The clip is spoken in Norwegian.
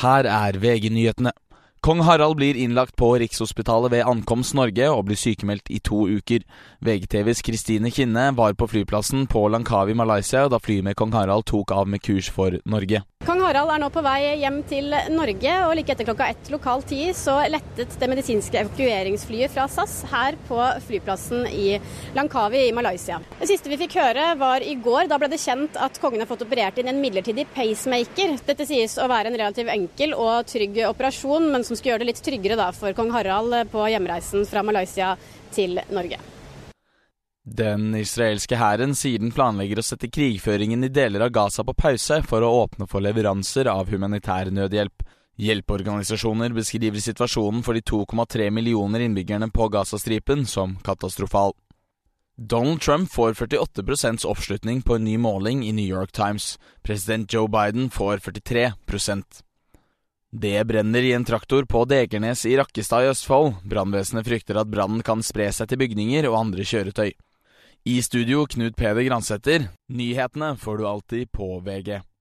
Her er VG-nyhetene. Kong Harald blir innlagt på Rikshospitalet ved ankomst Norge og blir sykemeldt i to uker. VGTVs Kristine Kinne var på flyplassen på Langkawi, Malaysia da flyet med kong Harald tok av med kurs for Norge. Kong Harald er nå på vei hjem til Norge, og like etter klokka ett lokal tid så lettet det medisinske evakueringsflyet fra SAS her på flyplassen i Langkawi i Malaysia. Det siste vi fikk høre var i går. Da ble det kjent at kongen har fått operert inn en midlertidig pacemaker. Dette sies å være en relativt enkel og trygg operasjon, men som skal gjøre det litt tryggere da, for kong Harald på hjemreisen fra Malaysia til Norge. Den israelske hæren sier den planlegger å sette krigføringen i deler av Gaza på pause for å åpne for leveranser av humanitær nødhjelp. Hjelpeorganisasjoner beskriver situasjonen for de 2,3 millioner innbyggerne på Gazastripen som katastrofal. Donald Trump får 48 oppslutning på en ny måling i New York Times. President Joe Biden får 43% det brenner i en traktor på Degernes i Rakkestad i Østfold. Brannvesenet frykter at brannen kan spre seg til bygninger og andre kjøretøy. I studio Knut Peder Gransæter. Nyhetene får du alltid på VG.